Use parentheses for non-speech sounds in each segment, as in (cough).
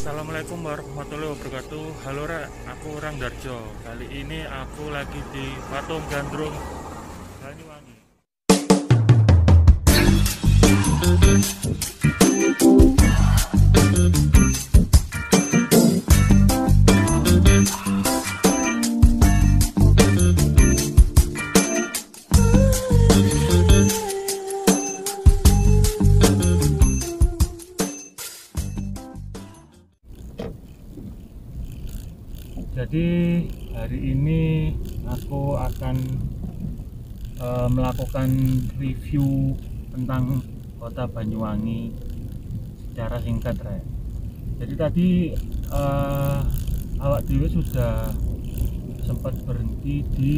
Assalamualaikum warahmatullahi wabarakatuh. Halo Rek, aku orang Darjo. Kali ini aku lagi di Patung Gandrung. Banyuwangi melakukan review tentang kota Banyuwangi secara singkat Rek. Jadi tadi eh, awak dewi sudah sempat berhenti di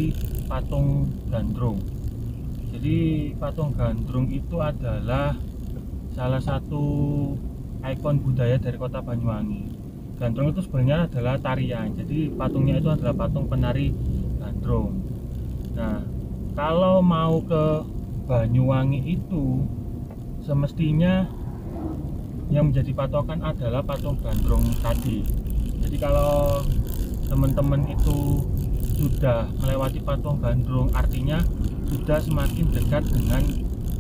patung Gandrung. Jadi patung Gandrung itu adalah salah satu ikon budaya dari kota Banyuwangi. Gandrung itu sebenarnya adalah tarian. Jadi patungnya itu adalah patung penari gandrung. Nah, kalau mau ke Banyuwangi itu semestinya yang menjadi patokan adalah patung gandrung tadi. Jadi kalau teman-teman itu sudah melewati patung gandrung, artinya sudah semakin dekat dengan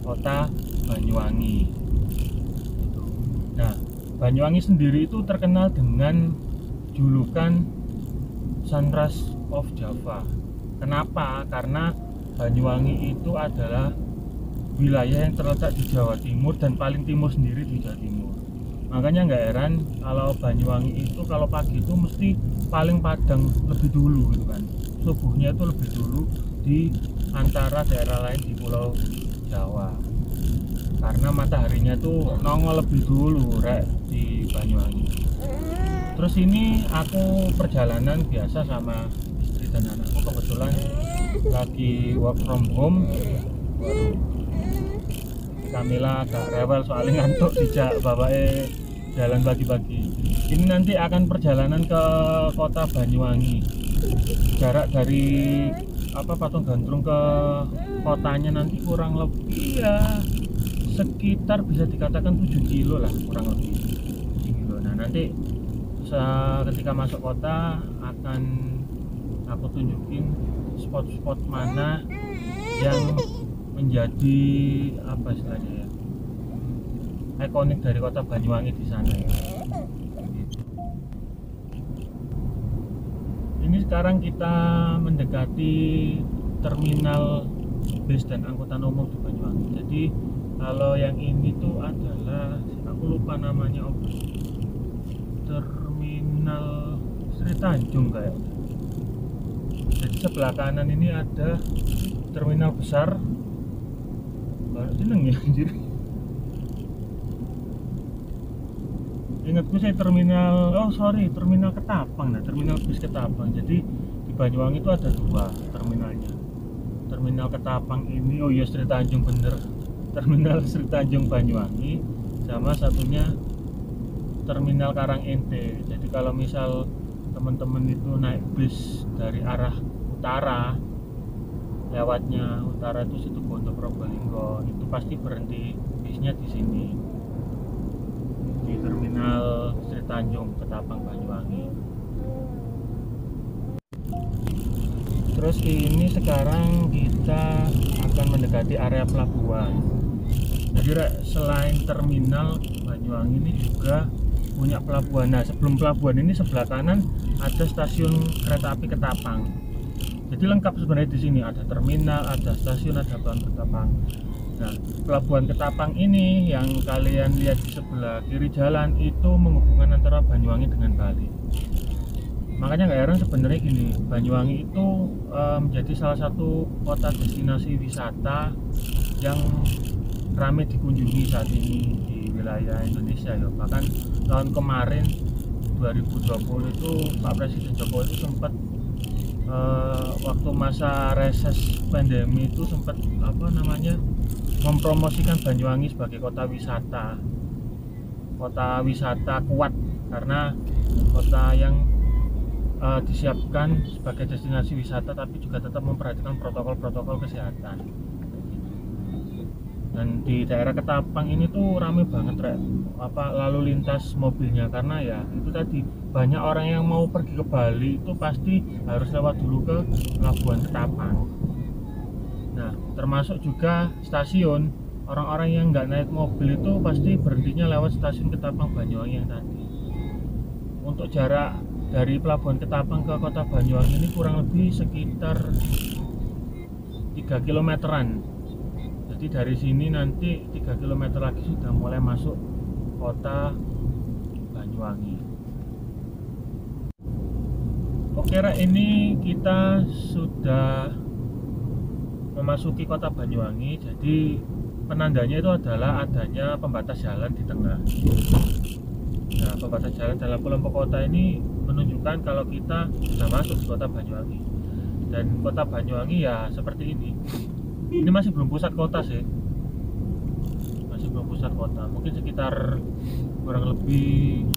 kota Banyuwangi. Nah, Banyuwangi sendiri itu terkenal dengan julukan Sunrise of Java. Kenapa? Karena Banyuwangi itu adalah wilayah yang terletak di Jawa Timur dan paling timur sendiri di Jawa Timur. Makanya nggak heran kalau Banyuwangi itu kalau pagi itu mesti paling padang lebih dulu gitu kan. Subuhnya itu lebih dulu di antara daerah lain di Pulau Jawa karena mataharinya tuh nongol lebih dulu rek di Banyuwangi terus ini aku perjalanan biasa sama istri dan anakku kebetulan lagi work from home. Kamila agak rewel soalnya ngantuk dijak bapaknya jalan pagi-pagi. Ini nanti akan perjalanan ke kota Banyuwangi. Jarak dari apa patung gandrung ke kotanya nanti kurang lebih ya sekitar bisa dikatakan 7 kilo lah kurang lebih 7 kilo. Nah nanti ketika masuk kota akan aku tunjukin spot-spot mana yang menjadi apa istilahnya ya ikonik dari kota Banyuwangi di sana ya. ini sekarang kita mendekati terminal bis dan angkutan umum di Banyuwangi. Jadi kalau yang ini tuh adalah aku lupa namanya terminal Sri Tanjung kayak sebelah kanan ini ada terminal besar. Baru seneng ya anjir. Ingatku saya terminal oh sorry terminal Ketapang. Nah terminal bis Ketapang. Jadi di Banyuwangi itu ada dua terminalnya. Terminal Ketapang ini oh iya Sri Tanjung bener. Terminal Sri Tanjung Banyuwangi sama satunya terminal Karang Ente jadi kalau misal teman-teman itu naik bis dari arah utara. Lewatnya utara itu situ Bondo Probolinggo. Itu pasti berhenti bisnya di sini. Di terminal Sri Tanjung Ketapang Banyuwangi. Terus ini sekarang kita akan mendekati area pelabuhan. Jadi selain terminal Banyuwangi ini juga punya pelabuhan. Nah sebelum pelabuhan ini sebelah kanan ada stasiun kereta api Ketapang jadi lengkap sebenarnya di sini. Ada terminal ada stasiun ada pelabuhan Ketapang nah pelabuhan Ketapang ini yang kalian lihat di sebelah kiri jalan itu menghubungkan antara Banyuwangi dengan Bali. Makanya nggak heran sebenarnya gini Banyuwangi itu um, menjadi salah satu kota destinasi wisata yang ramai dikunjungi saat ini di wilayah Indonesia ya. Bahkan tahun kemarin 2020 itu Pak Presiden Jokowi itu sempat uh, waktu masa reses pandemi itu sempat apa namanya mempromosikan Banyuwangi sebagai kota wisata. Kota wisata kuat karena kota yang uh, disiapkan sebagai destinasi wisata tapi juga tetap memperhatikan protokol-protokol kesehatan dan di daerah Ketapang ini tuh rame banget rek. Apa lalu lintas mobilnya. Karena ya itu tadi banyak orang yang mau pergi ke Bali itu pasti harus lewat dulu ke Pelabuhan Ketapang. Nah termasuk juga stasiun. Orang-orang yang nggak naik mobil itu pasti berhentinya lewat stasiun Ketapang Banyuwangi yang tadi. Untuk jarak dari Pelabuhan Ketapang ke kota Banyuwangi ini kurang lebih sekitar 3 kilometeran jadi dari sini nanti 3 km lagi sudah mulai masuk kota Banyuwangi. Oke Rek, ini kita sudah memasuki kota Banyuwangi. Jadi penandanya itu adalah adanya pembatas jalan di tengah. Nah pembatas jalan dalam kelompok kota ini menunjukkan kalau kita sudah masuk kota Banyuwangi. Dan kota Banyuwangi ya seperti ini ini masih belum pusat kota sih. Masih belum pusat kota. Mungkin sekitar kurang lebih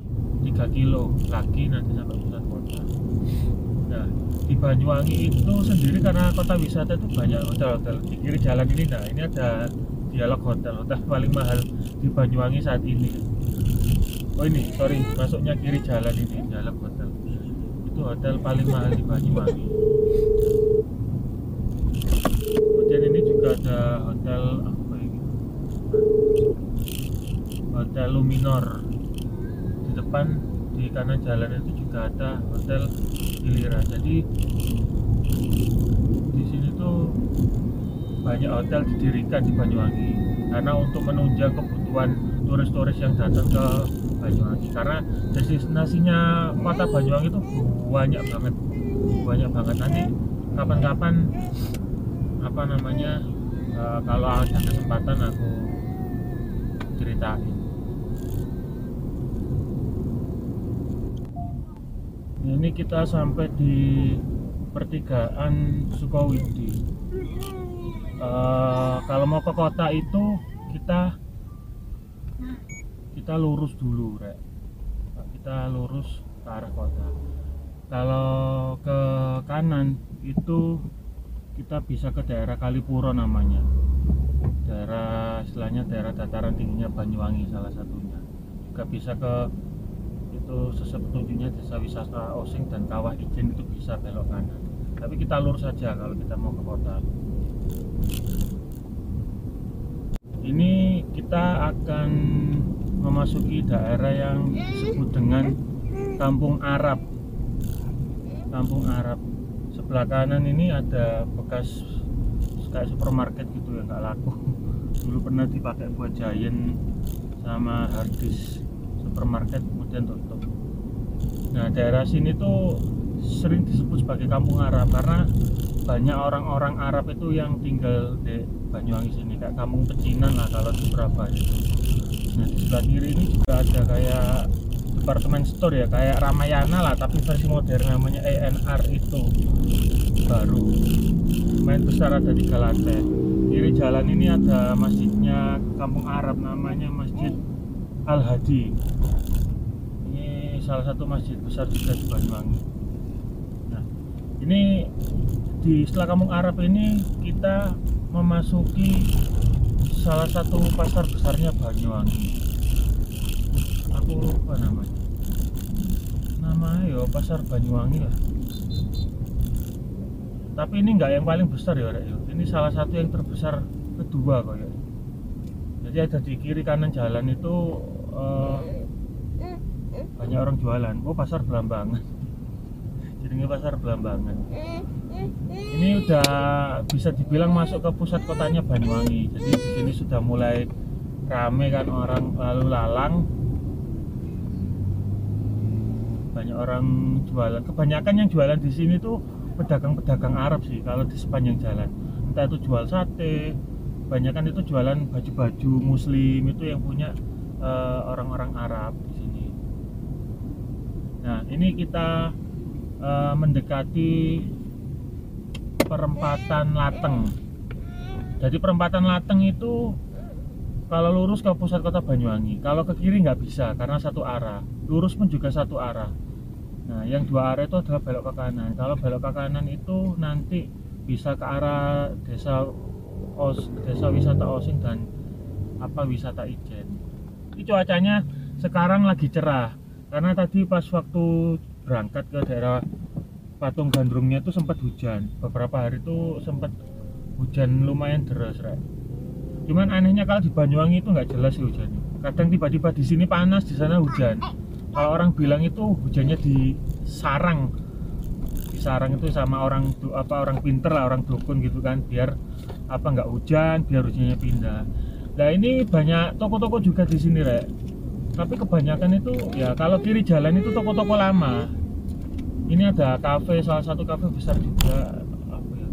3 kilo lagi nanti sampai pusat kota. Nah di Banyuwangi itu sendiri karena kota wisata itu banyak hotel-hotel di kiri jalan ini. Nah ini ada dialog hotel. Hotel paling mahal di Banyuwangi saat ini. Oh ini sorry masuknya kiri jalan ini dialog hotel. Itu hotel paling mahal di Banyuwangi kemudian ini juga ada hotel apa ini? Hotel Luminor. Di depan di kanan jalan itu juga ada hotel Gilira jadi di sini tuh banyak hotel didirikan di Banyuwangi. Karena untuk menunjang kebutuhan turis-turis yang datang ke Banyuwangi. Karena destinasinya kota Banyuwangi itu banyak banget. Banyak banget. Nanti kapan-kapan apa namanya uh, kalau ada kesempatan aku ceritain. Ini kita sampai di pertigaan Sukawidi uh, kalau mau ke kota itu kita kita lurus dulu rek. Kita lurus ke arah kota. Kalau ke kanan itu kita bisa ke daerah Kalipuro namanya. Daerah istilahnya daerah dataran tingginya Banyuwangi salah satunya. Juga bisa ke itu sesuai petunjuknya desa wisata Osing dan Kawah Ijen itu bisa belok kanan. Tapi kita lurus saja kalau kita mau ke kota. Ini kita akan memasuki daerah yang disebut dengan Kampung Arab. Kampung Arab sebelah kanan ini ada bekas kayak supermarket gitu ya nggak laku. Dulu pernah dipakai buat Giant sama Hardis supermarket kemudian tutup. Nah daerah sini tuh sering disebut sebagai kampung Arab karena banyak orang-orang Arab itu yang tinggal di Banyuwangi sini kayak kampung pecinan lah kalau di Surabaya. Nah di sebelah kiri ini juga ada kayak departemen store ya kayak Ramayana lah tapi versi modern namanya ENR itu. Baru. Main besar ada tiga lantai kiri jalan ini ada masjidnya kampung Arab namanya Masjid Al Hadi ini salah satu masjid besar juga di Banyuwangi. Nah ini di setelah kampung Arab ini kita memasuki salah satu pasar besarnya Banyuwangi. Aku lupa namanya namanya ya pasar Banyuwangi lah. Tapi ini enggak yang paling besar ya Rek. ini salah satu yang terbesar kedua kok ya. Jadi ada di kiri kanan jalan itu uh, banyak orang jualan. Oh pasar Belambangan. (laughs) Jadinya pasar Belambangan. Ini udah bisa dibilang masuk ke pusat kotanya Banyuwangi. Jadi di sini sudah mulai rame kan orang lalu lalang banyak orang jualan. Kebanyakan yang jualan di sini tuh pedagang-pedagang Arab sih kalau di sepanjang jalan. Entah itu jual sate kebanyakan itu jualan baju-baju muslim itu yang punya eh, orang-orang uh, Arab di sini. Nah ini kita uh, mendekati perempatan Lateng. Jadi perempatan Lateng itu kalau lurus ke pusat kota Banyuwangi. Kalau ke kiri nggak bisa karena satu arah. Lurus pun juga satu arah Nah, yang dua arah itu adalah belok ke kanan. Kalau belok ke kanan itu nanti bisa ke arah desa Os, desa wisata Osing dan apa wisata Ijen ini cuacanya sekarang lagi cerah karena tadi pas waktu berangkat ke daerah Patung Gandrungnya itu sempat hujan beberapa hari itu sempat hujan lumayan deras Rek. cuman anehnya kalau di Banyuwangi itu nggak jelas sih hujannya kadang tiba-tiba di sini panas di sana hujan kalau orang bilang itu hujannya di sarang. Di sarang itu sama orang apa orang pinter lah orang dukun gitu kan biar apa nggak hujan biar hujannya pindah. Nah ini banyak toko-toko juga di sini rek. Tapi kebanyakan itu ya kalau kiri jalan itu toko-toko lama. Ini ada kafe salah satu kafe besar juga. Apa ya?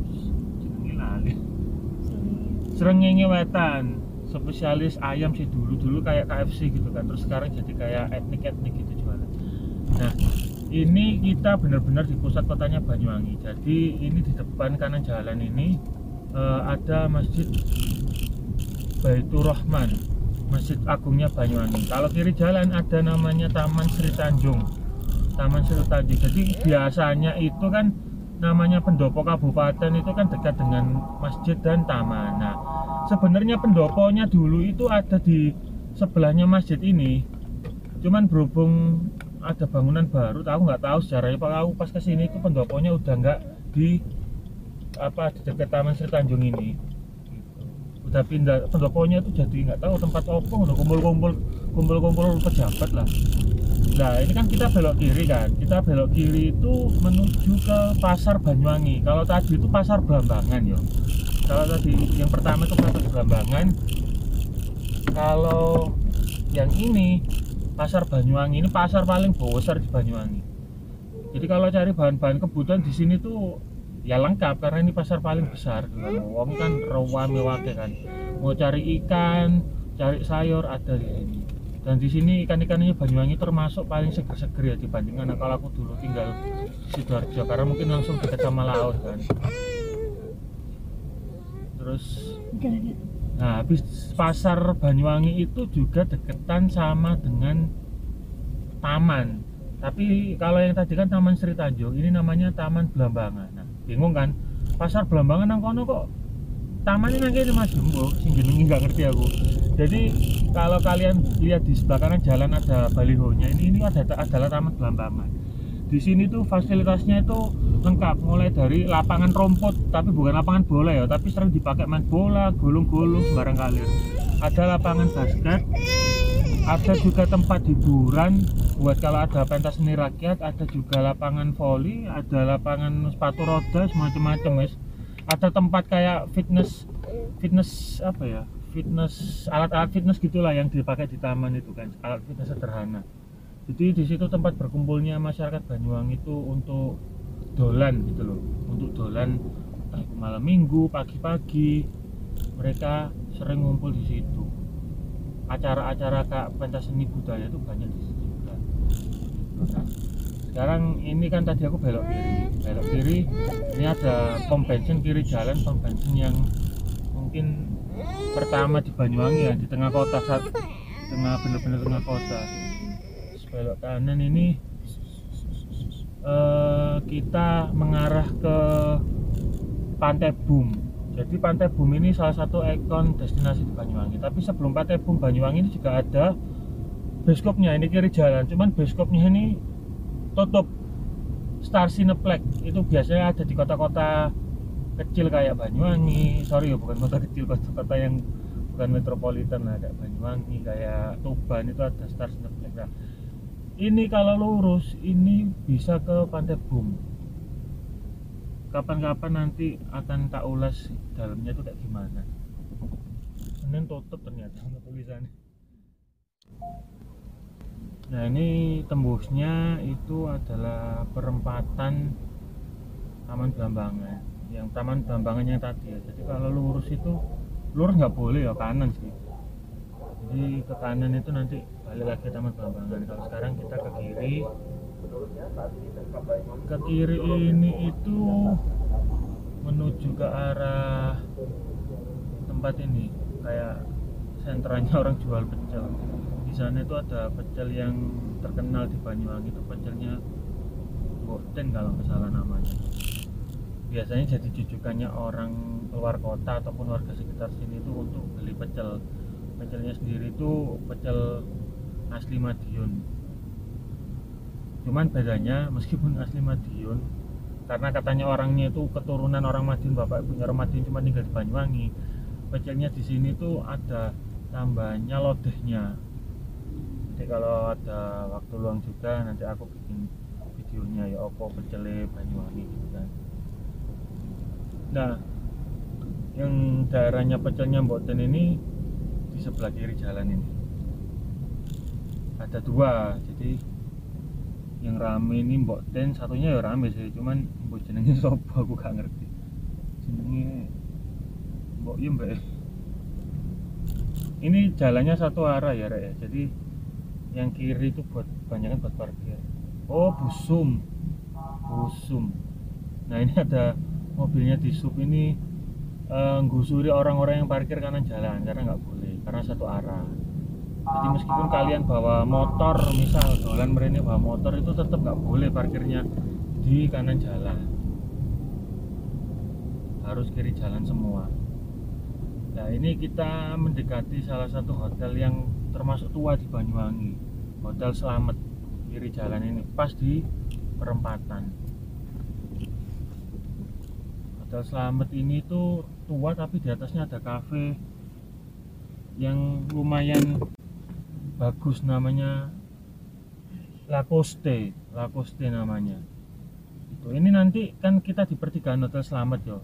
Srengenge Wetan. Spesialis ayam sih dulu dulu kayak KFC gitu kan. Terus sekarang jadi kayak etnik etnik gitu nah ini kita benar-benar di pusat kotanya Banyuwangi jadi ini di depan kanan jalan ini uh, ada masjid Baitur Rahman Masjid Agungnya Banyuwangi kalau kiri jalan ada namanya Taman Sri Tanjung Taman Sri Tanjung. Jadi biasanya itu kan namanya pendopo kabupaten itu kan dekat dengan masjid dan taman. Nah, sebenarnya pendoponya dulu itu ada di sebelahnya masjid ini. Cuman berhubung ada bangunan baru, aku nggak tahu sejarahnya. Pak aku pas ke sini itu pendoponya udah nggak di apa di dekat Taman Sri Tanjung ini. Udah pindah pendoponya itu jadi nggak tahu tempat opong udah kumpul-kumpul kumpul-kumpul pejabat lah. Nah ini kan kita belok kiri kan. Kita belok kiri itu menuju ke pasar Banyuwangi. Kalau tadi itu pasar Blambangan ya Kalau tadi yang pertama itu pasar Blambangan. Kalau yang ini pasar Banyuwangi ini pasar paling besar di Banyuwangi. Jadi kalau cari bahan-bahan kebutuhan di sini tuh ya lengkap karena ini pasar paling besar. Wong kan rawa mewake kan. Mau cari ikan, cari sayur ada di sini. Dan di sini ikan-ikannya Banyuwangi termasuk paling seger-seger ya dibandingkan kalau aku dulu tinggal di sidoarjo karena mungkin langsung dekat sama laut kan. Terus nah habis pasar Banyuwangi itu juga deketan sama dengan taman. Tapi kalau yang tadi kan Taman Sri Tanjung ini namanya Taman Belambangan. Nah bingung kan? Pasar Belambangan nang kono kok taman ini ini mas? Jumbo sing jenengi nggak ngerti aku. Jadi kalau kalian lihat di sebelah kanan jalan ada balihonya ini ini ada adalah taman Belambangan di sini tuh fasilitasnya itu lengkap. Mulai dari lapangan rumput tapi bukan lapangan bola ya tapi sering dipakai main bola gulung-gulung sembarang kalian ada lapangan basket ada juga tempat hiburan. Buat kalau ada pentas seni rakyat ada juga lapangan voli ada lapangan sepatu roda semacam-macam mas ada tempat kayak fitness fitness apa ya? Fitness alat-alat fitness gitulah yang dipakai di taman itu kan alat fitness sederhana jadi di situ tempat berkumpulnya masyarakat Banyuwangi itu untuk dolan gitu loh. Untuk dolan malam minggu pagi-pagi mereka sering ngumpul di situ. Acara-acara kak pentas seni budaya itu banyak di situ juga. Nah, sekarang ini kan tadi aku belok kiri belok kiri. Ini ada pom bensin kiri jalan pom bensin yang mungkin pertama di Banyuwangi ya di tengah kota saat tengah bener-bener tengah kota belok kanan ini uh, kita mengarah ke Pantai Bum. Jadi Pantai Bum ini salah satu ikon destinasi di Banyuwangi. Tapi sebelum Pantai Bum Banyuwangi ini juga ada beskopnya ini kiri jalan. Cuman beskopnya ini tutup Star Cineplex. Itu biasanya ada di kota-kota kecil kayak Banyuwangi. Sorry ya bukan kota kecil kota-kota yang bukan metropolitan lah kayak Banyuwangi kayak Tuban itu ada Star Cineplex. Nah, ini kalau lurus ini bisa ke Pantai Bum kapan-kapan nanti akan tak ulas dalamnya itu kayak gimana. Senin tutup ternyata tulisannya. Nah ini tembusnya itu adalah perempatan Taman Belambangan yang Taman Belambangan yang tadi ya. Jadi kalau lurus itu lurus nggak boleh ya kanan sih. Jadi ke kanan itu nanti balik lagi Taman Belambangan kalau sekarang kita ke kiri. Ke kiri ini itu menuju ke arah tempat ini. Kayak sentranya orang jual pecel. Di sana itu ada pecel yang terkenal di Banyuwangi itu pecelnya Boten kalau nggak salah namanya. Biasanya jadi jujukannya orang luar kota ataupun warga sekitar sini itu untuk beli pecel. Pecelnya sendiri itu pecel asli Madiun. Cuman bedanya (laughs) meskipun asli Madiun karena katanya orangnya itu keturunan orang Madiun bapak ibunya orang Madiun cuma tinggal di Banyuwangi pecelnya di sini tuh ada tambahnya lodehnya. Jadi kalau ada waktu luang juga nanti aku bikin videonya ya opo pecele Banyuwangi gitu kan. Nah yang daerahnya pecelnya Mboten ini di sebelah kiri jalan ini ada dua jadi yang rame ini Mbok Ten satunya ya rame sih cuman Mbok jenenge (laughs) sopo aku gak ngerti. Jenenge Mbok iya mbak. Ini jalannya satu arah ya Rek. Jadi yang kiri itu buat banyak buat parkir. Oh busum. Busum. Nah ini ada mobilnya di sub ini uh, nggusuri orang-orang yang parkir kanan jalan karena nggak boleh karena satu arah jadi meskipun kalian bawa motor misal dolan mereka bawa motor itu tetap nggak boleh parkirnya di kanan jalan. Harus kiri jalan semua. Nah ini kita mendekati salah satu hotel yang termasuk tua di Banyuwangi. Hotel Selamat kiri jalan ini pas di perempatan. Hotel Selamat ini tuh tua tapi di atasnya ada cafe yang lumayan bagus namanya Lacoste Lacoste namanya. Itu ini nanti kan kita di pertigaan Hotel Selamat yo.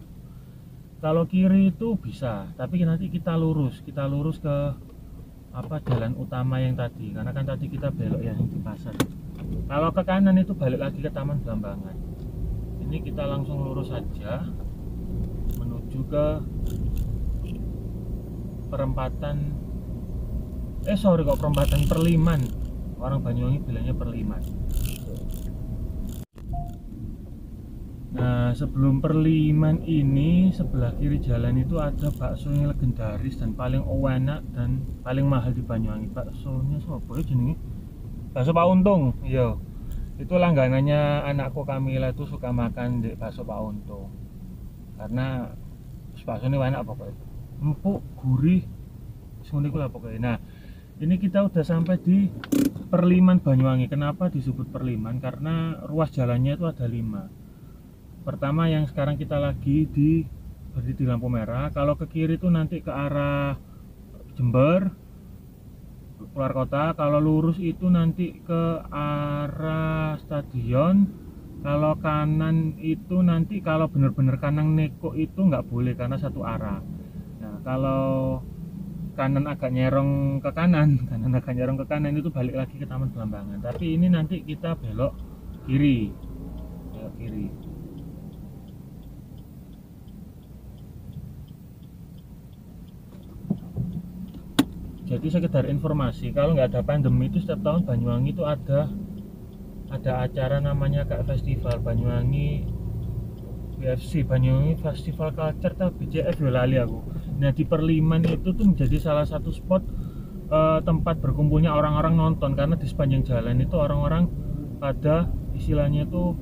Kalau kiri itu bisa tapi nanti kita lurus kita lurus ke apa jalan utama yang tadi karena kan tadi kita belok ya di pasar. Kalau ke kanan itu balik lagi ke Taman Blambangan ini kita langsung lurus saja menuju ke perempatan eh sorry kok perempatan Perliman orang Banyuwangi bilangnya Perliman Nah sebelum Perliman ini sebelah kiri jalan itu ada bakso yang legendaris dan paling enak dan paling mahal di Banyuwangi. Baksonya siapa ya jenenge? Bakso Pak Untung. Iya. Itu langganannya anakku Kamila itu suka makan di bakso Pak Untung. Karena bakso ini enak pokoknya. Empuk, gurih, semuanya lah pokoknya. Nah ini kita udah sampai di Perliman Banyuwangi. Kenapa disebut Perliman? Karena ruas jalannya itu ada lima. Pertama yang sekarang kita lagi di berdiri di lampu merah. Kalau ke kiri itu nanti ke arah Jember keluar kota. Kalau lurus itu nanti ke arah stadion. Kalau kanan itu nanti kalau benar-benar kanan neko itu nggak boleh karena satu arah. Nah kalau kanan agak nyerong ke kanan (laughs) kanan agak nyerong ke kanan itu balik lagi ke Taman Belambangan tapi ini nanti kita belok kiri. Belok kiri. Jadi sekedar informasi kalau nggak ada pandemi itu setiap tahun Banyuwangi itu ada ada acara namanya kayak festival Banyuwangi BFC Banyuwangi Festival Culture atau ya lali aku. Nah di Perliman itu tuh menjadi salah satu spot uh, tempat berkumpulnya orang-orang nonton. Karena di sepanjang jalan itu orang-orang pada istilahnya itu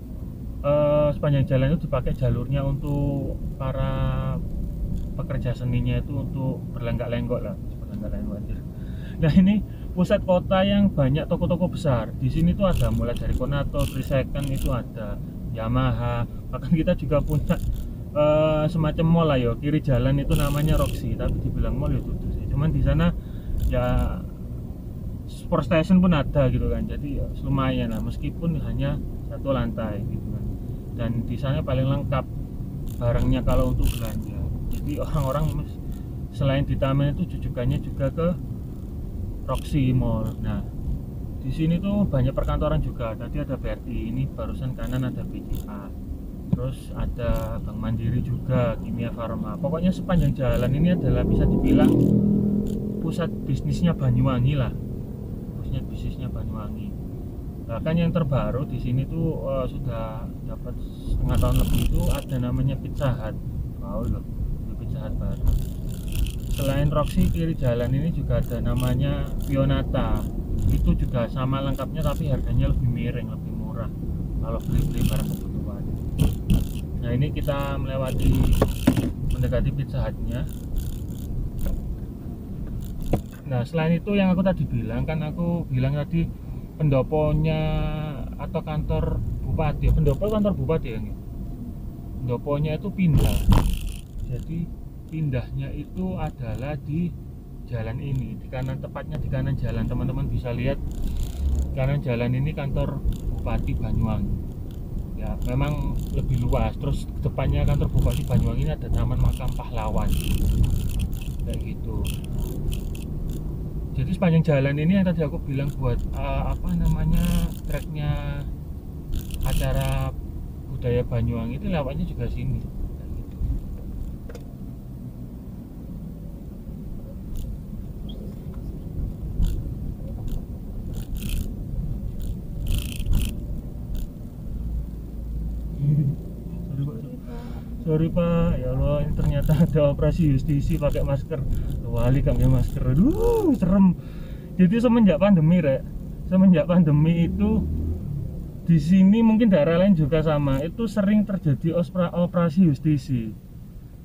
uh, sepanjang jalan itu dipakai jalurnya untuk para pekerja seninya itu untuk berlenggak-lenggok lah. Nah ini pusat kota yang banyak toko-toko besar. Di sini tuh ada mulai dari Konato, Trisecond itu ada, Yamaha. Bahkan kita juga punya uh, semacam mall lah yo. Kiri jalan itu namanya Roxy, tapi dibilang mall ya itu sih. Cuman di sana ya sport station pun ada gitu kan. Jadi ya lumayan lah meskipun hanya satu lantai gitu kan. Dan di sana paling lengkap barangnya kalau untuk belanja. Jadi orang-orang selain di taman itu jujukannya juga ke Roxy Mall nah di sini tuh banyak perkantoran juga. Tadi ada BRI ini barusan kanan ada BCA terus ada Bank Mandiri juga Kimia Farma pokoknya sepanjang jalan ini adalah bisa dibilang pusat bisnisnya Banyuwangi lah. Pusat bisnisnya Banyuwangi. Bahkan yang terbaru di sini tuh uh, sudah dapat setengah tahun lebih itu ada namanya Pizza Hut. Wow loh Pizza Hut baru. Selain Roxy kiri jalan ini juga ada namanya Pionata itu juga sama lengkapnya tapi harganya lebih miring lebih murah. Kalau beli-beli barang kebutuhan. Nah ini kita melewati mendekati pizza hutnya. Nah selain itu yang aku tadi bilang kan aku bilang tadi pendoponya atau kantor bupati pendopo kantor bupati ya pendoponya itu pindah. Jadi pindahnya itu adalah di jalan ini di kanan tepatnya di kanan jalan. Teman-teman bisa lihat kanan jalan ini kantor Bupati Banyuwangi. Ya memang lebih luas. Terus depannya kantor Bupati Banyuwangi ini ada Taman Makam Pahlawan. Kayak gitu. Jadi sepanjang jalan ini yang tadi aku bilang buat uh, apa namanya treknya acara budaya Banyuwangi itu lewatnya juga sini sorry pak. Ya Allah ini ternyata ada operasi justisi pakai masker. Wali kami masker. Aduh serem. Jadi semenjak pandemi rek semenjak pandemi itu di sini mungkin daerah lain juga sama. Itu sering terjadi operasi justisi.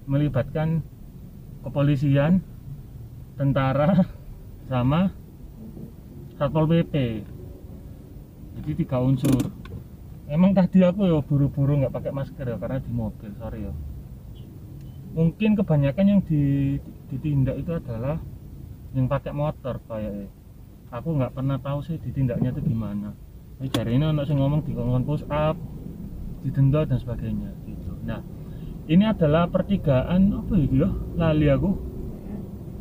Melibatkan kepolisian tentara sama satpol pp jadi tiga unsur emang tadi aku ya buru-buru nggak pakai masker ya karena di mobil sorry ya. Mungkin kebanyakan yang ditindak itu adalah yang pakai motor kayak aku nggak pernah tahu sih ditindaknya itu gimana. Ini dari ini anak saya ngomong di push up didenda dan sebagainya gitu. Nah ini adalah pertigaan apa ya lali aku?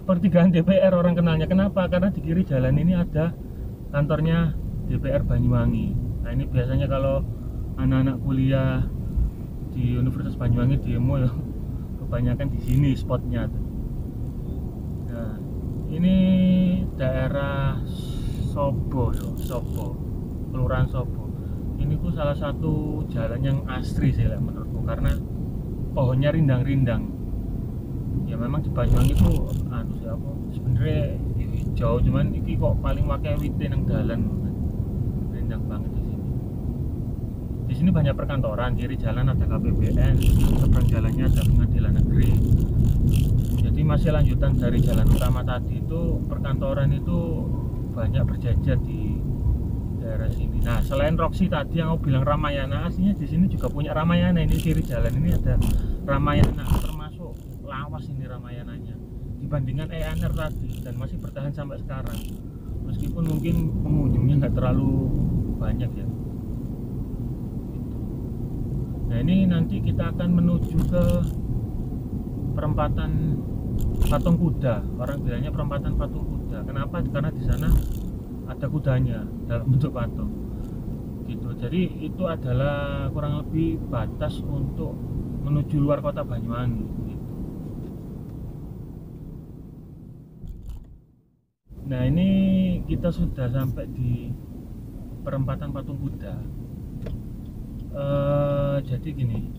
Pertigaan DPR orang kenalnya. Kenapa? Karena di kiri jalan ini ada kantornya DPR Banyuwangi nah ini biasanya kalau anak-anak kuliah di Universitas Banyuwangi demo ya kebanyakan di sini spotnya nah ini daerah Sobo loh, Sobo Kelurahan Sobo. Ini tuh salah satu jalan yang asri sih lah menurutku karena pohonnya rindang-rindang. Ya memang di Banyuwangi itu anu siapa sebenarnya hijau cuman ini kok paling pakai witin yang jalan rindang banget sini banyak perkantoran kiri jalan ada KPBN seberang jalannya ada pengadilan negeri. Jadi masih lanjutan dari jalan utama tadi itu perkantoran itu banyak berjajar di daerah sini. Nah selain Roxy tadi yang aku bilang Ramayana aslinya di sini juga punya Ramayana. Ini kiri jalan ini ada Ramayana termasuk lawas ini Ramayananya. Dibandingkan ENR tadi dan masih bertahan sampai sekarang. Meskipun mungkin pengunjungnya nggak terlalu banyak ya nah ini nanti kita akan menuju ke perempatan patung kuda. Orang bilangnya perempatan patung kuda. Kenapa? Karena di sana ada kudanya dalam bentuk patung. Gitu. Jadi itu adalah kurang lebih batas untuk menuju luar kota Banyuwangi. Nah ini kita sudah sampai di perempatan patung kuda uh, jadi gini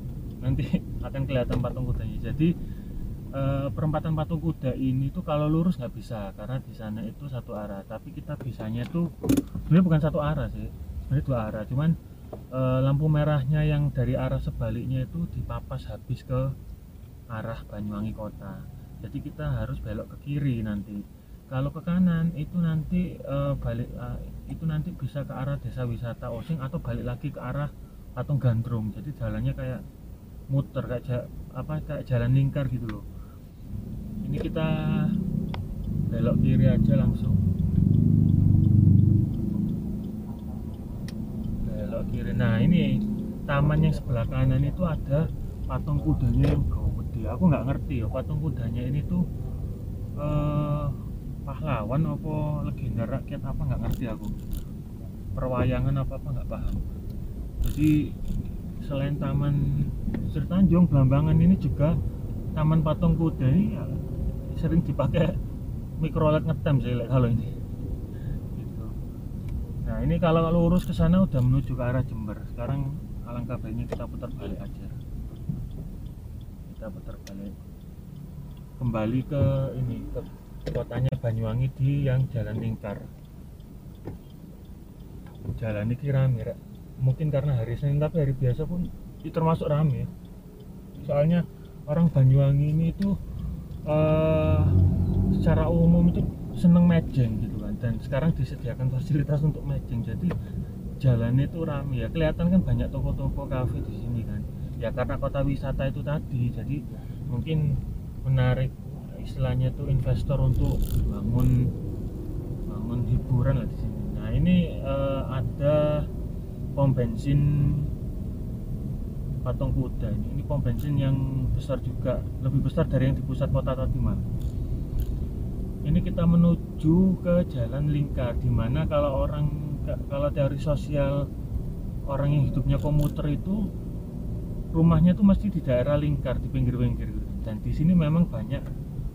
nanti (laughs) akan kelihatan patung kudanya jadi uh, perempatan patung kuda ini tuh kalau lurus nggak bisa karena di sana itu satu arah. Tapi kita bisanya tuh sebenarnya bukan satu arah sih sebenarnya dua arah. Cuman uh, lampu merahnya yang dari arah sebaliknya itu dipapas habis ke arah Banyuwangi kota. Jadi kita harus belok ke kiri nanti. Kalau ke kanan itu nanti uh, balik uh, itu nanti bisa ke arah desa wisata Osing atau balik lagi ke arah patung gandrung. Jadi jalannya kayak muter kayak apa kayak jalan lingkar gitu loh. Ini kita belok kiri aja langsung. Belok kiri. Nah ini taman yang sebelah kanan itu ada patung kudanya yang gede. Aku nggak ngerti ya patung kudanya ini tuh eh, pahlawan apa legenda rakyat apa? Nggak ngerti aku. Perwayangan apa apa nggak paham jadi selain taman Sri Tanjung Blambangan ini juga taman patung kuda ini ya, sering dipakai mikrolet ngetem sih kalau ini. Gitu. nah ini kalau lurus ke sana udah menuju ke arah Jember. Sekarang alangkah baiknya kita putar balik aja. Kita putar balik. Kembali ke ini ke kotanya Banyuwangi di yang jalan lingkar. Jalan ini kira mirip mungkin karena hari Senin tapi hari biasa pun itu termasuk rame. Soalnya orang Banyuwangi ini itu uh, secara umum itu seneng mejeng gitu kan. Dan sekarang disediakan fasilitas untuk mejeng jadi jalannya itu rame ya. Kelihatan kan banyak toko-toko kafe di sini kan. Ya karena kota wisata itu tadi. Jadi mungkin menarik istilahnya itu investor untuk bangun bangun hiburan lah di sini. Nah ini uh, ada pom bensin patung kuda ini. Ini pom bensin yang besar juga lebih besar dari yang di pusat kota tadi mah ini kita menuju ke jalan lingkar di mana kalau orang kalau teori sosial orang yang hidupnya komuter itu rumahnya tuh mesti di daerah lingkar di pinggir-pinggir. Dan di sini memang banyak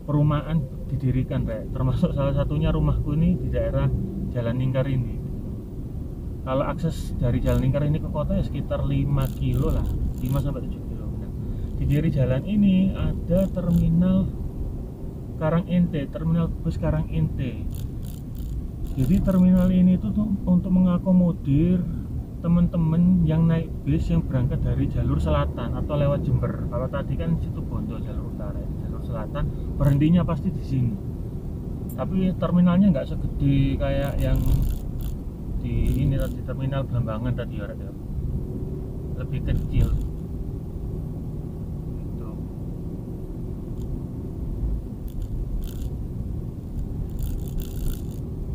perumahan didirikan kayak termasuk salah satunya rumahku ini di daerah jalan lingkar ini kalau akses dari jalan lingkar ini ke kota ya sekitar 5 kilo lah. 5 sampai 7 kilo. Nah, di kiri jalan ini ada terminal Karang Ente terminal bus Karang Ente jadi terminal ini itu tuh untuk mengakomodir teman-teman yang naik bis yang berangkat dari jalur selatan atau lewat Jember. Kalau tadi kan situ Bondo jalur utara jalur selatan berhentinya pasti di sini. Tapi terminalnya nggak segede kayak yang di ini tadi terminal Bambangan tadi ya lebih kecil. Itu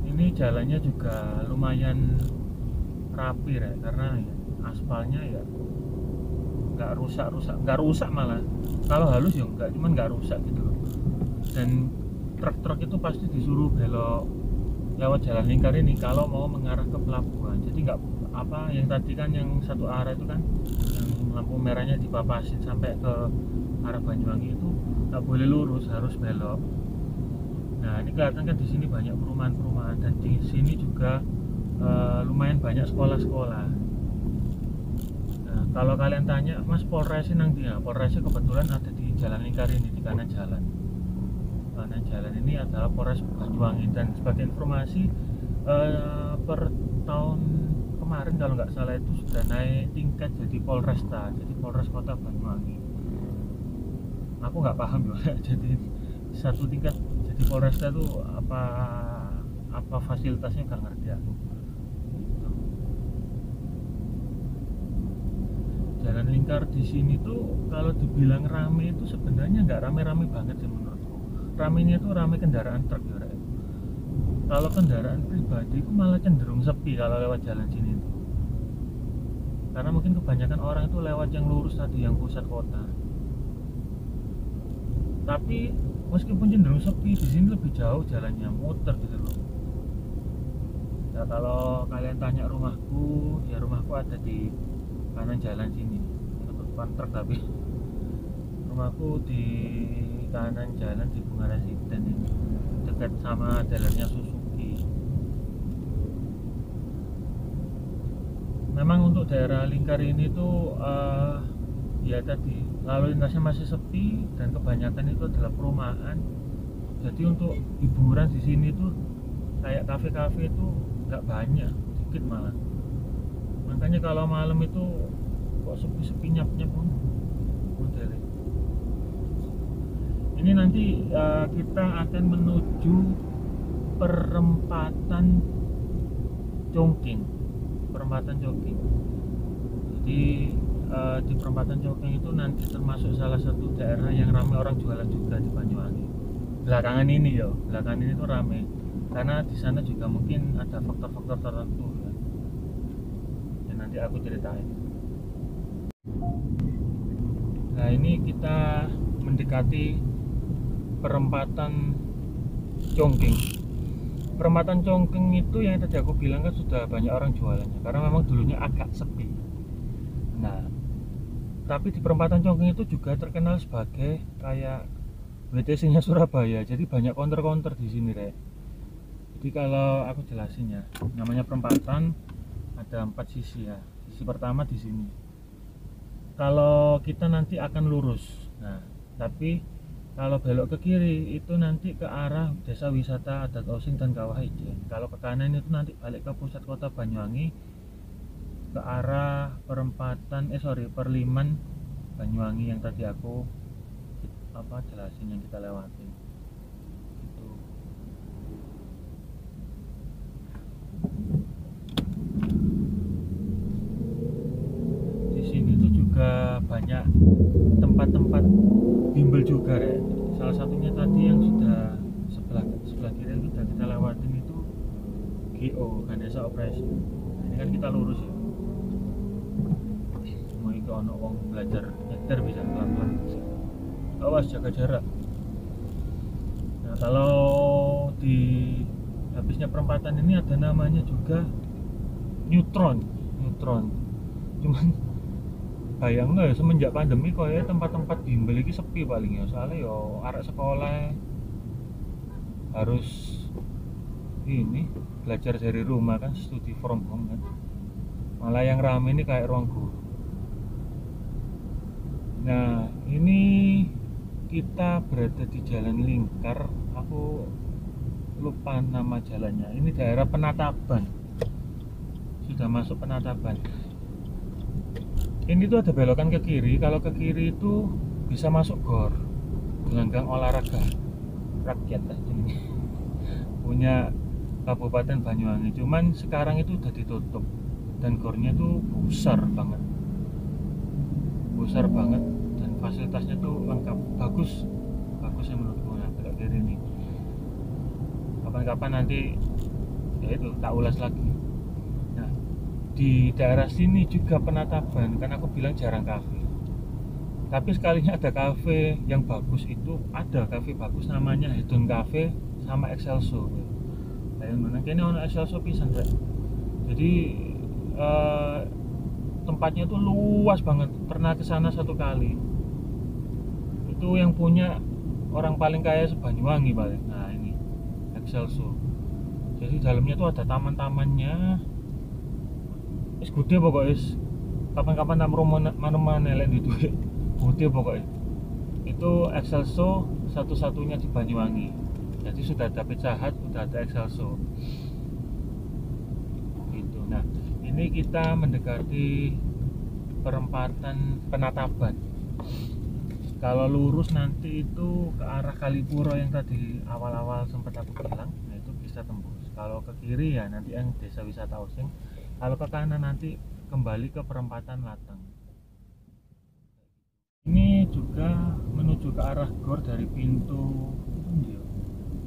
ini jalannya juga lumayan rapi ya karena ya, aspalnya ya nggak rusak rusak nggak rusak malah. Kalau halus ya nggak cuman nggak rusak gitu dan truk-truk itu pasti disuruh belok lewat jalan lingkar ini kalau mau mengarah ke pelabuhan. Jadi nggak apa yang tadi kan yang satu arah itu kan yang lampu merahnya dipapasin sampai ke arah Banyuwangi itu nggak boleh lurus harus belok. Nah ini kelihatan kan di sini banyak perumahan-perumahan dan di sini juga uh, lumayan banyak sekolah-sekolah. Nah, kalau kalian tanya mas Polres nang dia Polresnya kebetulan ada di jalan lingkar ini di kanan jalan kanan jalan ini adalah Polres Banyuwangi dan sebagai informasi eh, per tahun kemarin kalau nggak salah itu sudah naik tingkat jadi Polresta jadi Polres Kota Banyuwangi. Aku nggak paham juga (laughs) jadi satu tingkat jadi Polresta itu apa apa fasilitasnya nggak ngerti aku. Jalan lingkar di sini tuh kalau dibilang rame itu sebenarnya nggak rame-rame banget sih ramenya itu rame kendaraan truk ya kalau kendaraan pribadi itu malah cenderung sepi kalau lewat jalan sini. Itu karena mungkin kebanyakan orang itu lewat yang lurus tadi yang pusat kota. Tapi meskipun cenderung sepi di sini lebih jauh jalannya muter gitu loh. Ya kalau kalian tanya rumahku ya rumahku ada di kanan jalan sini. Itu depan truk tapi (laughs) rumahku di kanan jalan di Bunga Residen ini. Dekat sama jalannya Suzuki. Memang untuk daerah lingkar ini tuh uh, ya tadi lalu lintasnya masih sepi dan kebanyakan itu adalah perumahan. Jadi untuk hiburan di sini tuh kayak kafe-kafe itu nggak banyak sedikit malah. Makanya kalau malam itu kok sepi-sepi nyap-nyap pun modelnya ini nanti uh, kita akan menuju perempatan Congking perempatan Congking jadi uh, di perempatan Congking itu nanti termasuk salah satu daerah yang ramai orang jualan juga di Banyuwangi. Belakangan ini ya belakangan ini tuh ramai. Karena di sana juga mungkin ada faktor-faktor tertentu ya. yang nanti aku ceritain. Nah ini kita mendekati perempatan Congking perempatan Congking itu yang tadi aku bilang kan sudah banyak orang jualannya karena memang dulunya agak sepi. Nah tapi di perempatan Congking itu juga terkenal sebagai kayak WTC nya Surabaya jadi banyak counter-counter di sini rek. Jadi kalau aku jelasin ya namanya perempatan ada empat sisi ya. Sisi pertama di sini. Kalau kita nanti akan lurus nah tapi kalau belok ke kiri itu nanti ke arah desa wisata adat osing dan kawah ijen. Kalau ke kanan itu nanti balik ke pusat kota Banyuwangi ke arah perempatan eh sorry perliman Banyuwangi yang tadi aku apa jelasin yang kita lewatin itu banyak tempat-tempat bimbel juga ya salah satunya tadi yang sudah sebelah sebelah kiri yang sudah kita lewatin itu GO Ganesha Operation nah, ini kan kita lurus ya. Mau itu ono wong belajar nyetir bisa pelan-pelan. Awas jaga jarak. Nah kalau di habisnya perempatan ini ada namanya juga neutron. Neutron. Cuman bayang ya semenjak pandemi kok ya tempat-tempat bimbel ini sepi paling ya. Soalnya yo arek sekolah. Harus ini belajar dari rumah kan studi from home kan. Malah yang rame ini kayak ruang guru. Nah ini kita berada di jalan lingkar. Aku lupa nama jalannya. Ini daerah penataban. Sudah masuk penataban ini tuh ada belokan ke kiri. Kalau ke kiri itu bisa masuk gor. Gelanggang olahraga. Rakyat lah ini (laughs) punya Kabupaten Banyuwangi. Cuman sekarang itu udah ditutup. Dan gornya tuh besar banget. Besar banget. Dan fasilitasnya tuh lengkap. Bagus. Bagus ya menurutku. Nah belok kiri ini. Kapan-kapan nanti ya itu tak ulas lagi di daerah sini juga penataban kan aku bilang jarang kafe. Tapi sekalinya ada kafe yang bagus itu ada kafe bagus namanya Hedon Cafe sama Excelso. Kayak mana kayaknya ono Excelso pisan Rek. jadi eh, tempatnya tuh luas banget. Pernah ke sana satu kali. Itu yang punya orang paling kaya sebanyuwangi paling. Nah ini Excelso. Jadi dalamnya tuh ada taman-tamannya es gede pokoknya es kapan-kapan tak mau mana nelek di duit? Gede pokoknya itu Excelso satu-satunya di Banyuwangi. Jadi sudah ada Pizza Hut sudah ada Excelso. Gitu. Nah ini kita mendekati perempatan penataban kalau lurus nanti itu ke arah Kalipuro yang tadi awal-awal sempat aku bilang nah itu bisa tembus. Kalau ke kiri ya nanti yang desa wisata Osing kalau ke kanan nanti kembali ke perempatan Lateng. Ini juga menuju ke arah gor dari pintu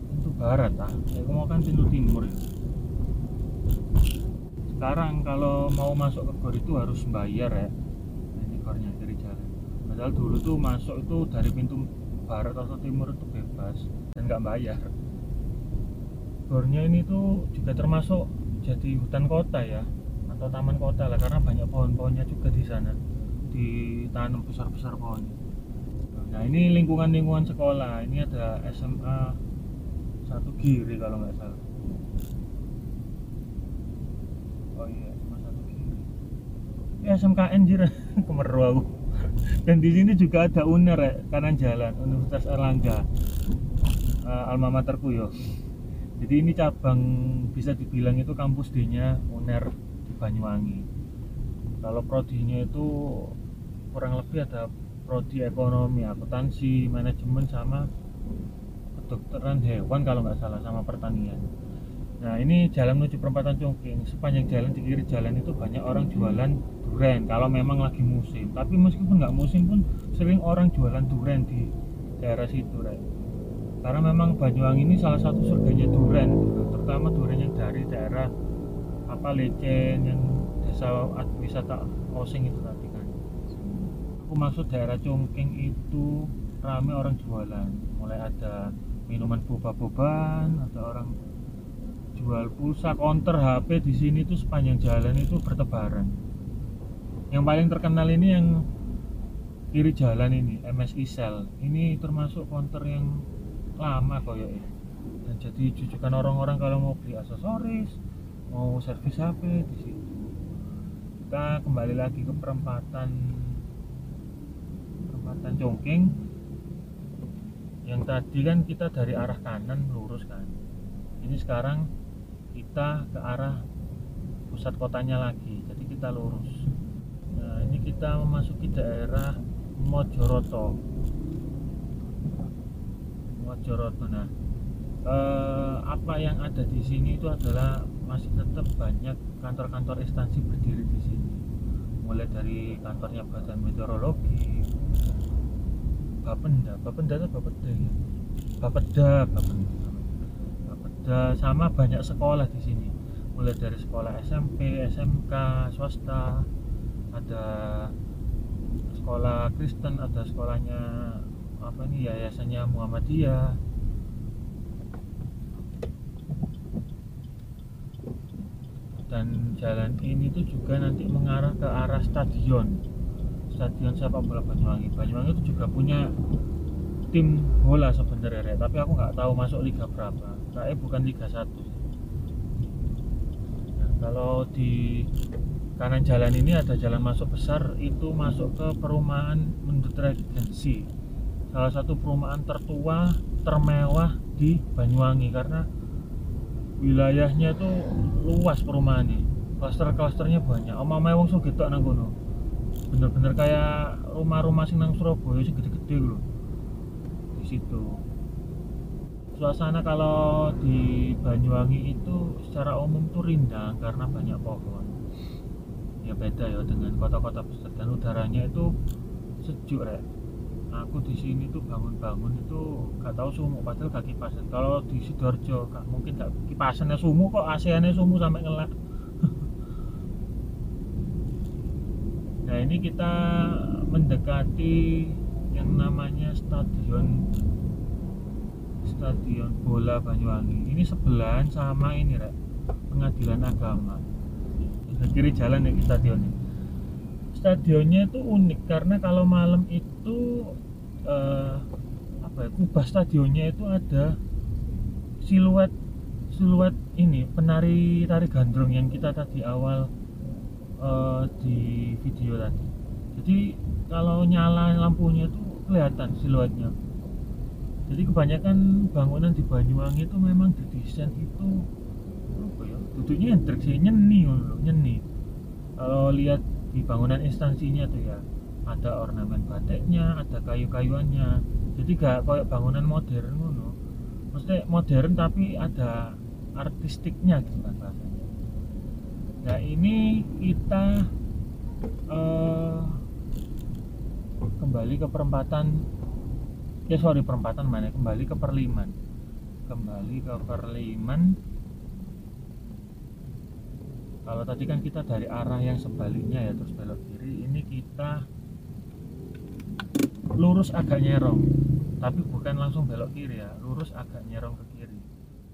pintu barat ah. Saya mau kan pintu timur ya. sekarang kalau mau masuk ke gor itu harus bayar ya. Nah, ini gornya dari jalan. Padahal dulu tuh masuk itu dari pintu barat atau timur itu bebas dan nggak bayar. Gornya ini tuh juga termasuk jadi hutan kota ya atau taman kota lah karena banyak pohon-pohonnya juga di sana. Ditanam besar-besar pohonnya nah ini lingkungan-lingkungan sekolah. Ini ada SMA satu kiri kalau nggak salah. Oh iya SMA satu kiri SMKN jira (laughs) kemeru aku. Dan di sini juga ada UNER ya, kanan jalan Universitas Erlangga. Uh, alma materku yo. Jadi ini cabang bisa dibilang itu kampus D nya UNER Banyuwangi. Kalau prodinya itu kurang lebih ada prodi ekonomi akuntansi manajemen sama kedokteran hewan kalau nggak salah sama pertanian. Nah ini jalan menuju perempatan Cungking sepanjang jalan di kiri jalan itu banyak orang jualan duren kalau memang lagi musim. Tapi meskipun nggak musim pun sering orang jualan duren di daerah situ Ren. karena memang Banyuwangi ini salah satu surganya duren terutama duren yang dari daerah apa lecen yang desa wisata Osing itu tadi kan? Aku maksud daerah Cungking itu rame orang jualan. Mulai ada minuman boba-boban ada orang jual pulsa counter HP di sini tuh sepanjang jalan itu bertebaran. Yang paling terkenal ini yang kiri jalan ini MSI Cell. Ini termasuk counter yang lama koyo ya dan jadi jujukan orang-orang kalau mau beli aksesoris mau servis HP di situ? Kita kembali lagi ke perempatan perempatan Congking. Yang tadi kan kita dari arah kanan lurus kan. Ini sekarang kita ke arah pusat kotanya lagi jadi kita lurus. Nah ini kita memasuki daerah Mojoroto. Mojoroto nah. Eh, apa yang ada di sini itu adalah masih tetap banyak kantor-kantor instansi berdiri di sini. Mulai dari kantornya Badan Meteorologi Bapenda. Bapenda atau Bapeda ya? Bapeda Bapenda Bapeda. Sama banyak sekolah di sini. Mulai dari sekolah SMP SMK swasta. Ada sekolah Kristen ada sekolahnya apa nih yayasannya Muhammadiyah dan jalan ini tuh juga nanti mengarah ke arah stadion. Stadion sepak bola Banyuwangi. Banyuwangi itu juga punya tim bola sebenarnya tapi aku nggak tahu masuk liga berapa. Kayaknya bukan liga 1 nah, kalau di kanan jalan ini ada jalan masuk besar itu masuk ke perumahan Mendut Regency salah satu perumahan tertua termewah di Banyuwangi. Karena wilayahnya itu luas perumahan ini. Klaster-klasternya banyak. Oma mewong so gitu nang kono. Bener-bener kayak rumah-rumah sing nang Surabaya sing gede-gede loh di situ. Suasana kalau di Banyuwangi itu secara umum tuh rindang karena banyak pohon. Ya beda ya dengan kota-kota besar. Dan udaranya itu sejuk rek aku di sini tuh bangun-bangun itu gak tahu sumuk padahal gak kipasan. Kalau di sidoarjo gak mungkin gak kipasannya sumuk kok ASEANnya sumuk sampai ngelak. (laughs) Nah ini kita mendekati yang namanya stadion stadion bola Banyuwangi. Ini sebelahan sama ini rek pengadilan agama. Sebelah kiri jalan ya stadion ini stadionnya itu unik karena kalau malam itu eh, apa ya kubah stadionnya itu ada siluet siluet ini penari tari gandrung yang kita tadi awal eh, di video tadi. Jadi kalau nyala lampunya itu kelihatan siluetnya. Jadi kebanyakan bangunan di Banyuwangi itu memang didesain itu apa ya duduknya yang sih nyeni loh nyeni. Kalau lihat di bangunan instansinya tuh ya ada ornamen batiknya ada kayu-kayuannya. Jadi gak kayak bangunan modern ngono. Maksudnya modern tapi ada artistiknya gitu kan bahasanya. Nah ini kita uh, kembali ke perempatan. Ya sorry perempatan mana? Kembali ke perliman. Kembali ke perliman. Kalau tadi kan kita dari arah yang sebaliknya ya terus belok kiri. Ini kita lurus agak nyerong. Tapi bukan langsung belok kiri ya lurus agak nyerong ke kiri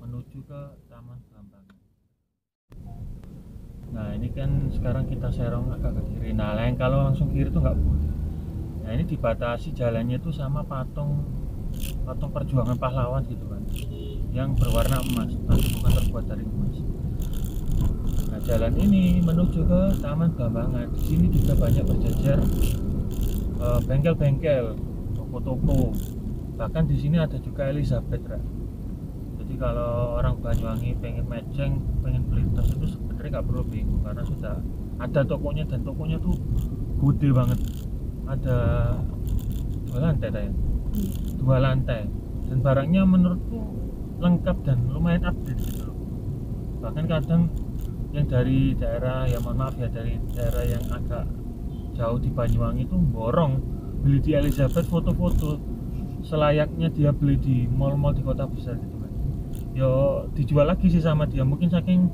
menuju ke Taman Belambangan nah ini kan sekarang kita serong agak ke kiri. Nah lain kalau langsung kiri itu nggak boleh. Nah ini dibatasi jalannya itu sama patung patung perjuangan pahlawan gitu kan yang berwarna emas tapi bukan terbuat dari emas. Nah, jalan ini menuju ke Taman Bambangan. Di sini juga banyak berjajar bengkel-bengkel, toko-toko. Bahkan di sini ada juga Elizabeth, Ra. Jadi kalau orang Banyuwangi pengen meceng, pengen beli tas itu sebenarnya nggak perlu bingung karena sudah ada tokonya dan tokonya tuh gede banget. Ada dua lantai, ya. Dua lantai. Dan barangnya menurutku lengkap dan lumayan update gitu loh. Bahkan kadang yang dari daerah ya mohon maaf ya dari daerah yang agak jauh di Banyuwangi itu borong. Beli di Elizabeth foto-foto. Selayaknya dia beli di mall-mall di kota besar gitu kan yo dijual lagi sih sama dia. Mungkin saking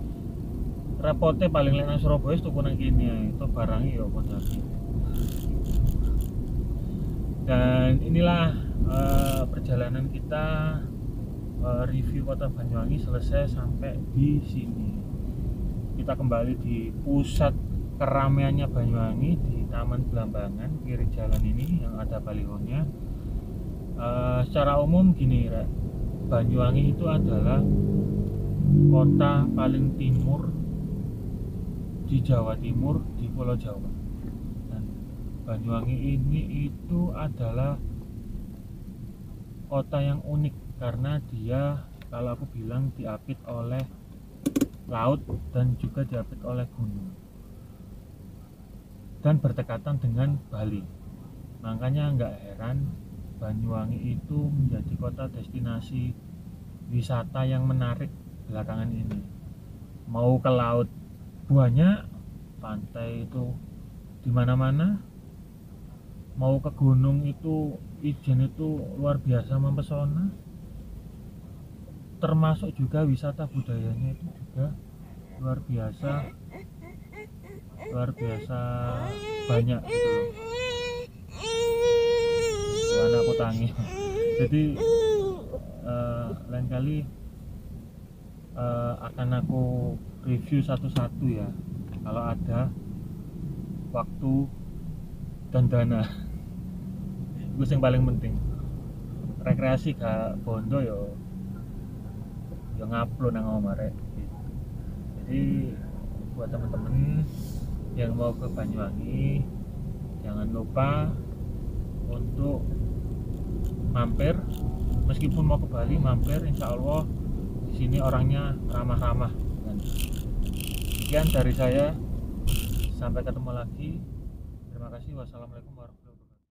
repotnya paling lain Surabaya itu gini ya itu barangnya yo lagi dan inilah uh, perjalanan kita uh, review kota Banyuwangi selesai sampai di sini. Kita kembali di pusat keramaiannya Banyuwangi di Taman Belambangan kiri jalan ini yang ada balihonya. Uh, secara umum gini Rek. Banyuwangi itu adalah kota paling timur di Jawa Timur di Pulau Jawa. Dan Banyuwangi ini itu adalah kota yang unik karena dia kalau aku bilang diapit oleh laut dan juga diapit oleh gunung dan berdekatan dengan Bali. Makanya nggak heran Banyuwangi itu menjadi kota destinasi wisata yang menarik belakangan ini. Mau ke laut banyak pantai itu di mana-mana. Mau ke gunung itu Ijen itu luar biasa mempesona. Termasuk juga wisata budayanya itu juga luar biasa luar biasa. Banyak gitu. Loh Tuh, anakku tangis jadi eh, lain kali eh, akan aku review satu-satu ya. Kalau ada waktu dan dana. Itu yang paling penting. Rekreasi gak bondo yo yo ngupload nang omare. Jadi buat temen-temen yang mau ke Banyuwangi jangan lupa untuk mampir. Meskipun mau ke Bali mampir insya Allah di sini orangnya ramah-ramah. Dan sekian dari saya. Sampai ketemu lagi. Terima kasih. Wassalamualaikum warahmatullahi wabarakatuh